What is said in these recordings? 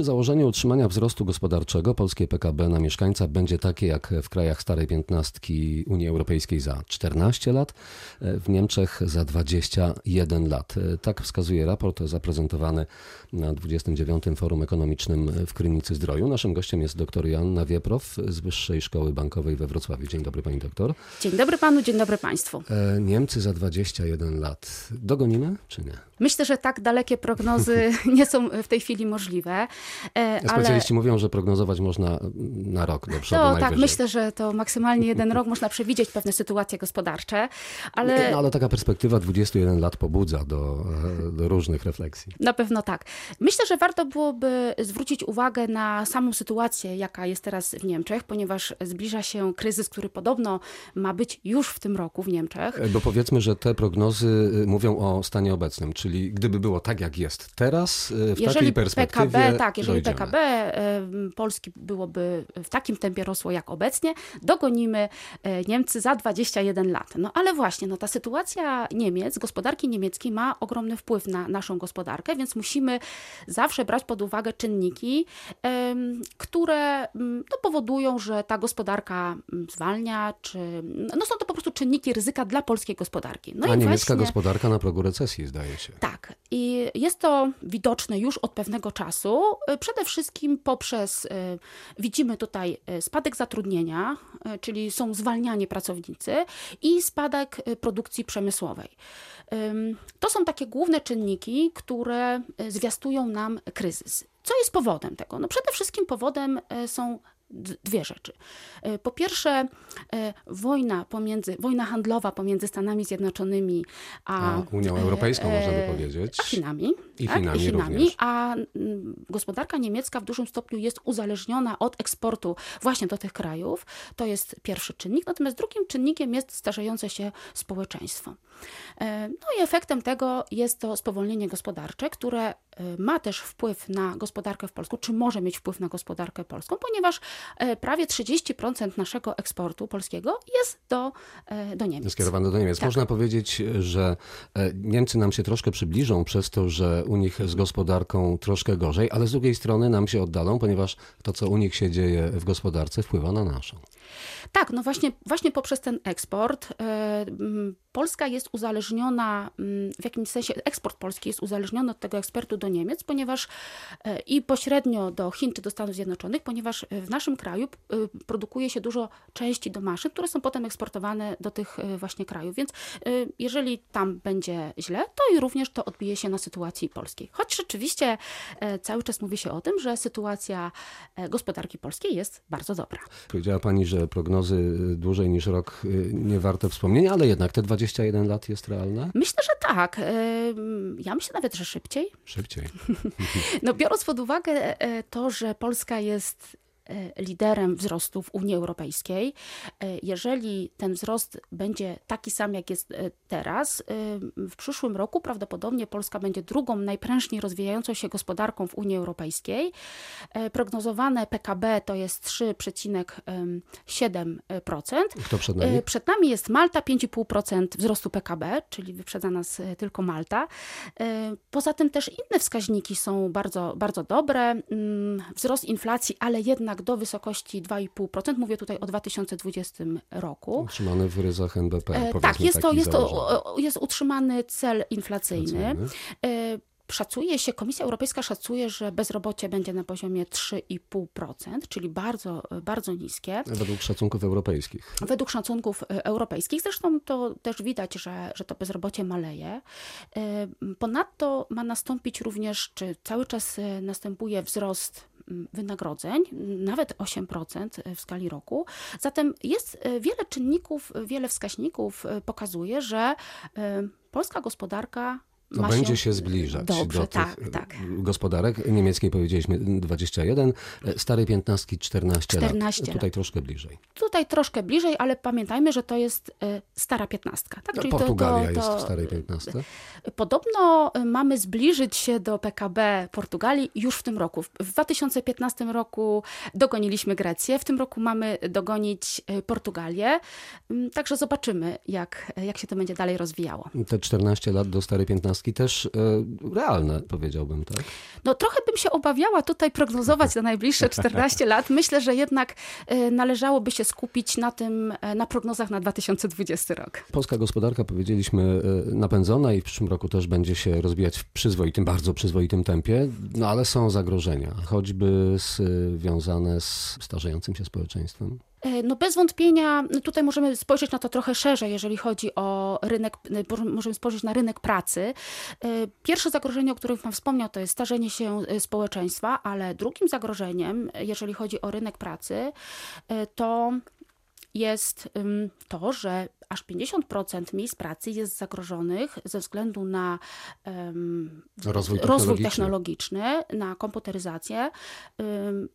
Przy założeniu utrzymania wzrostu gospodarczego polskie PKB na mieszkańca będzie takie jak w krajach starej piętnastki Unii Europejskiej za 14 lat, w Niemczech za 21 lat. Tak wskazuje raport zaprezentowany na 29. Forum Ekonomicznym w Krynicy Zdroju. Naszym gościem jest dr Joanna Wieprow z Wyższej Szkoły Bankowej we Wrocławiu. Dzień dobry pani doktor. Dzień dobry panu, dzień dobry państwu. E, Niemcy za 21 lat. Dogonimy czy nie? Myślę, że tak dalekie prognozy nie są w tej chwili możliwe. E, Specjaliści ale... mówią, że prognozować można na rok do przodu. No tak, myślę, że to maksymalnie jeden rok można przewidzieć pewne sytuacje gospodarcze, ale... No, ale taka perspektywa 21 lat pobudza do, e, do różnych refleksji. Na pewno tak. Myślę, że warto byłoby zwrócić uwagę na samą sytuację, jaka jest teraz w Niemczech, ponieważ zbliża się kryzys, który podobno ma być już w tym roku w Niemczech. E, bo powiedzmy, że te prognozy mówią o stanie obecnym, czyli gdyby było tak, jak jest teraz, e, w jeżeli takiej perspektywie PKB, Tak, jeżeli dojdziemy. PKB Polski byłoby w takim tempie rosło jak obecnie, dogonimy e, Niemcy za 21 lat. No ale właśnie, no ta sytuacja Niemiec, gospodarki niemieckiej ma ogromny wpływ na naszą gospodarkę, więc musimy zawsze brać pod uwagę czynniki, które no, powodują, że ta gospodarka zwalnia, czy no są to po prostu czynniki ryzyka dla polskiej gospodarki. No A niemiecka właśnie... gospodarka na progu recesji, zdaje się. Tak. I jest to widoczne już od pewnego czasu. Y, przede wszystkim poprzez, y, widzimy tutaj y, spadek zatrudnienia, czyli są zwalniani pracownicy i spadek produkcji przemysłowej. To są takie główne czynniki, które zwiastują nam kryzys. Co jest powodem tego? No przede wszystkim powodem są dwie rzeczy. E, po pierwsze, e, wojna pomiędzy, wojna handlowa pomiędzy Stanami Zjednoczonymi a, a Unią Europejską, e, można by powiedzieć. A Chinami. I tak? Chinami, I Chinami również. A gospodarka niemiecka w dużym stopniu jest uzależniona od eksportu właśnie do tych krajów. To jest pierwszy czynnik. Natomiast drugim czynnikiem jest starzejące się społeczeństwo. No i efektem tego jest to spowolnienie gospodarcze, które ma też wpływ na gospodarkę w Polsku, czy może mieć wpływ na gospodarkę polską, ponieważ E, prawie 30% naszego eksportu polskiego jest do, e, do Niemiec. Skierowane do Niemiec. Tak. Można powiedzieć, że e, Niemcy nam się troszkę przybliżą przez to, że u nich z gospodarką troszkę gorzej, ale z drugiej strony nam się oddalą, ponieważ to, co u nich się dzieje w gospodarce, wpływa na naszą. Tak, no właśnie, właśnie poprzez ten eksport Polska jest uzależniona, w jakimś sensie eksport polski jest uzależniony od tego eksportu do Niemiec, ponieważ i pośrednio do Chin czy do Stanów Zjednoczonych, ponieważ w naszym kraju produkuje się dużo części do maszyn, które są potem eksportowane do tych właśnie krajów. Więc jeżeli tam będzie źle, to i również to odbije się na sytuacji polskiej. Choć rzeczywiście e, cały czas mówi się o tym, że sytuacja e, gospodarki polskiej jest bardzo dobra. Powiedziała Pani, że prognozy dłużej niż rok nie warte wspomnienia, ale jednak te 21 lat jest realne? Myślę, że tak. E, ja myślę nawet, że szybciej. Szybciej. No biorąc pod uwagę to, że Polska jest liderem wzrostu w Unii Europejskiej. E, jeżeli ten wzrost będzie taki sam, jak jest e, teraz, w przyszłym roku prawdopodobnie Polska będzie drugą najprężniej rozwijającą się gospodarką w Unii Europejskiej. Prognozowane PKB to jest 3,7%. Kto przed nami? Przed nami jest Malta, 5,5% wzrostu PKB, czyli wyprzedza nas tylko Malta. Poza tym też inne wskaźniki są bardzo, bardzo dobre. Mm, wzrost inflacji, ale jednak do wysokości 2,5%. Mówię tutaj o 2020 roku. Utrzymany w ryzach NBP. E, tak, jest to, jest, to, jest utrzymany cel inflacyjny. inflacyjny. E, szacuje się, Komisja Europejska szacuje, że bezrobocie będzie na poziomie 3,5%, czyli bardzo, bardzo niskie. Według szacunków europejskich. Według szacunków e, europejskich. Zresztą to też widać, że, że to bezrobocie maleje. Ponadto ma nastąpić również, czy cały czas następuje wzrost wynagrodzeń, nawet 8% w skali roku. Zatem jest e, wiele czynników, wiele wskaźników e, pokazuje, że e, polska gospodarka to będzie się, zbliżać dobrze, do tak, tych tak. gospodarek. Niemieckiej powiedzieliśmy 21, starej 15, 14, 14 lat. Tutaj troszkę bliżej. Tutaj troszkę bliżej, ale pamiętajmy, że to jest e, stara 15. Tak? Czyli Portugalia to, to, to, jest w starej 15. Podobno e, mamy zbliżyć się do PKB Portugalii już w tym roku. W 2015 roku dogoniliśmy Grecję, w tym roku mamy dogonić e, Portugalię. Mm, także zobaczymy, jak, jak się to będzie dalej rozwijało. Te 14 lat do starej 15 też e, realne, powiedziałbym, tak? No trochę bym się obawiała tutaj prognozować na najbliższe 14 lat. Myślę, że jednak e, należałoby się skupić na tym, e, na prognozach na 2020 rok. Polska gospodarka, powiedzieliśmy, napędzona i w przyszłym roku też będzie się rozwijać w przyzwoitym, bardzo przyzwoitym tempie, no ale są zagrożenia, choćby związane z starzejącym się społeczeństwem. E, no bez wątpienia tutaj możemy spojrzeć na to trochę szerzej, jeżeli chodzi o rynek, e, możemy spojrzeć na rynek pracy. E, pierwsze zagrożenie, o którym Pan wspomniał, to jest starzenie się społeczeństwa, ale drugim zagrożeniem, jeżeli chodzi o rynek pracy, to jest to, że aż 50% miejsc pracy jest zagrożonych ze względu na um, rozwój, technologiczny. rozwój, technologiczny. na komputeryzację. Um,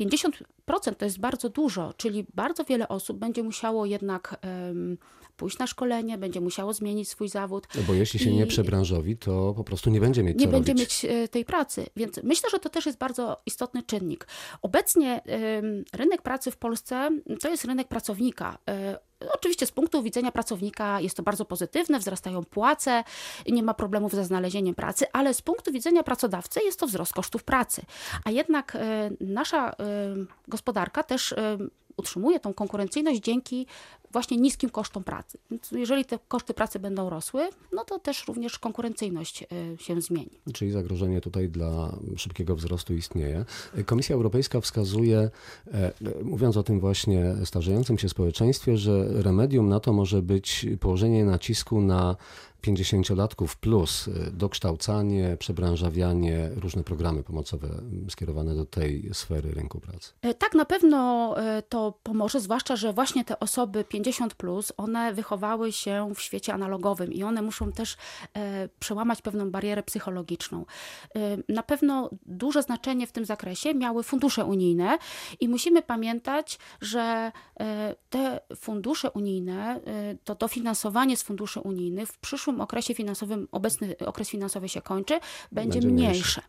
50% to jest bardzo dużo, czyli bardzo wiele osób będzie musiało jednak um, pójść na szkolenie, będzie musiało zmienić swój zawód. No bo jeśli się nie przebranżowi, to po prostu nie będzie mieć Nie będzie robić. mieć e, tej pracy, więc myślę, że to też jest bardzo istotny czynnik. Obecnie um, rynek pracy w Polsce to jest rynek pracownika. Um, Oczywiście z punktu widzenia pracownika jest to bardzo pozytywne, wzrastają płace, nie ma problemów ze znalezieniem pracy, ale z punktu widzenia pracodawcy jest to wzrost kosztów pracy. A jednak e, nasza e, gospodarka też utrzymuje tą konkurencyjność dzięki właśnie niskim kosztom pracy. Więc jeżeli te koszty pracy będą rosły, no to też również konkurencyjność się zmieni. Czyli zagrożenie tutaj dla szybkiego wzrostu istnieje. Komisja Europejska wskazuje, mówiąc o tym właśnie starzejącym się społeczeństwie, że remedium na to może być położenie nacisku na 50-latków plus y, dokształcanie, przebranżawianie, różne programy pomocowe skierowane do tej sfery rynku pracy. E, tak, na pewno e, to pomoże, zwłaszcza, że właśnie te osoby 50 plus, one wychowały się w świecie analogowym i one muszą też e, przełamać pewną barierę psychologiczną. Na pewno duże znaczenie w tym zakresie miały fundusze unijne i musimy pamiętać, że te fundusze unijne, to dofinansowanie z funduszy unijnych w przyszłym przyszłym okresie finansowym, obecny okres finansowy się kończy, będzie, będzie mniejsze.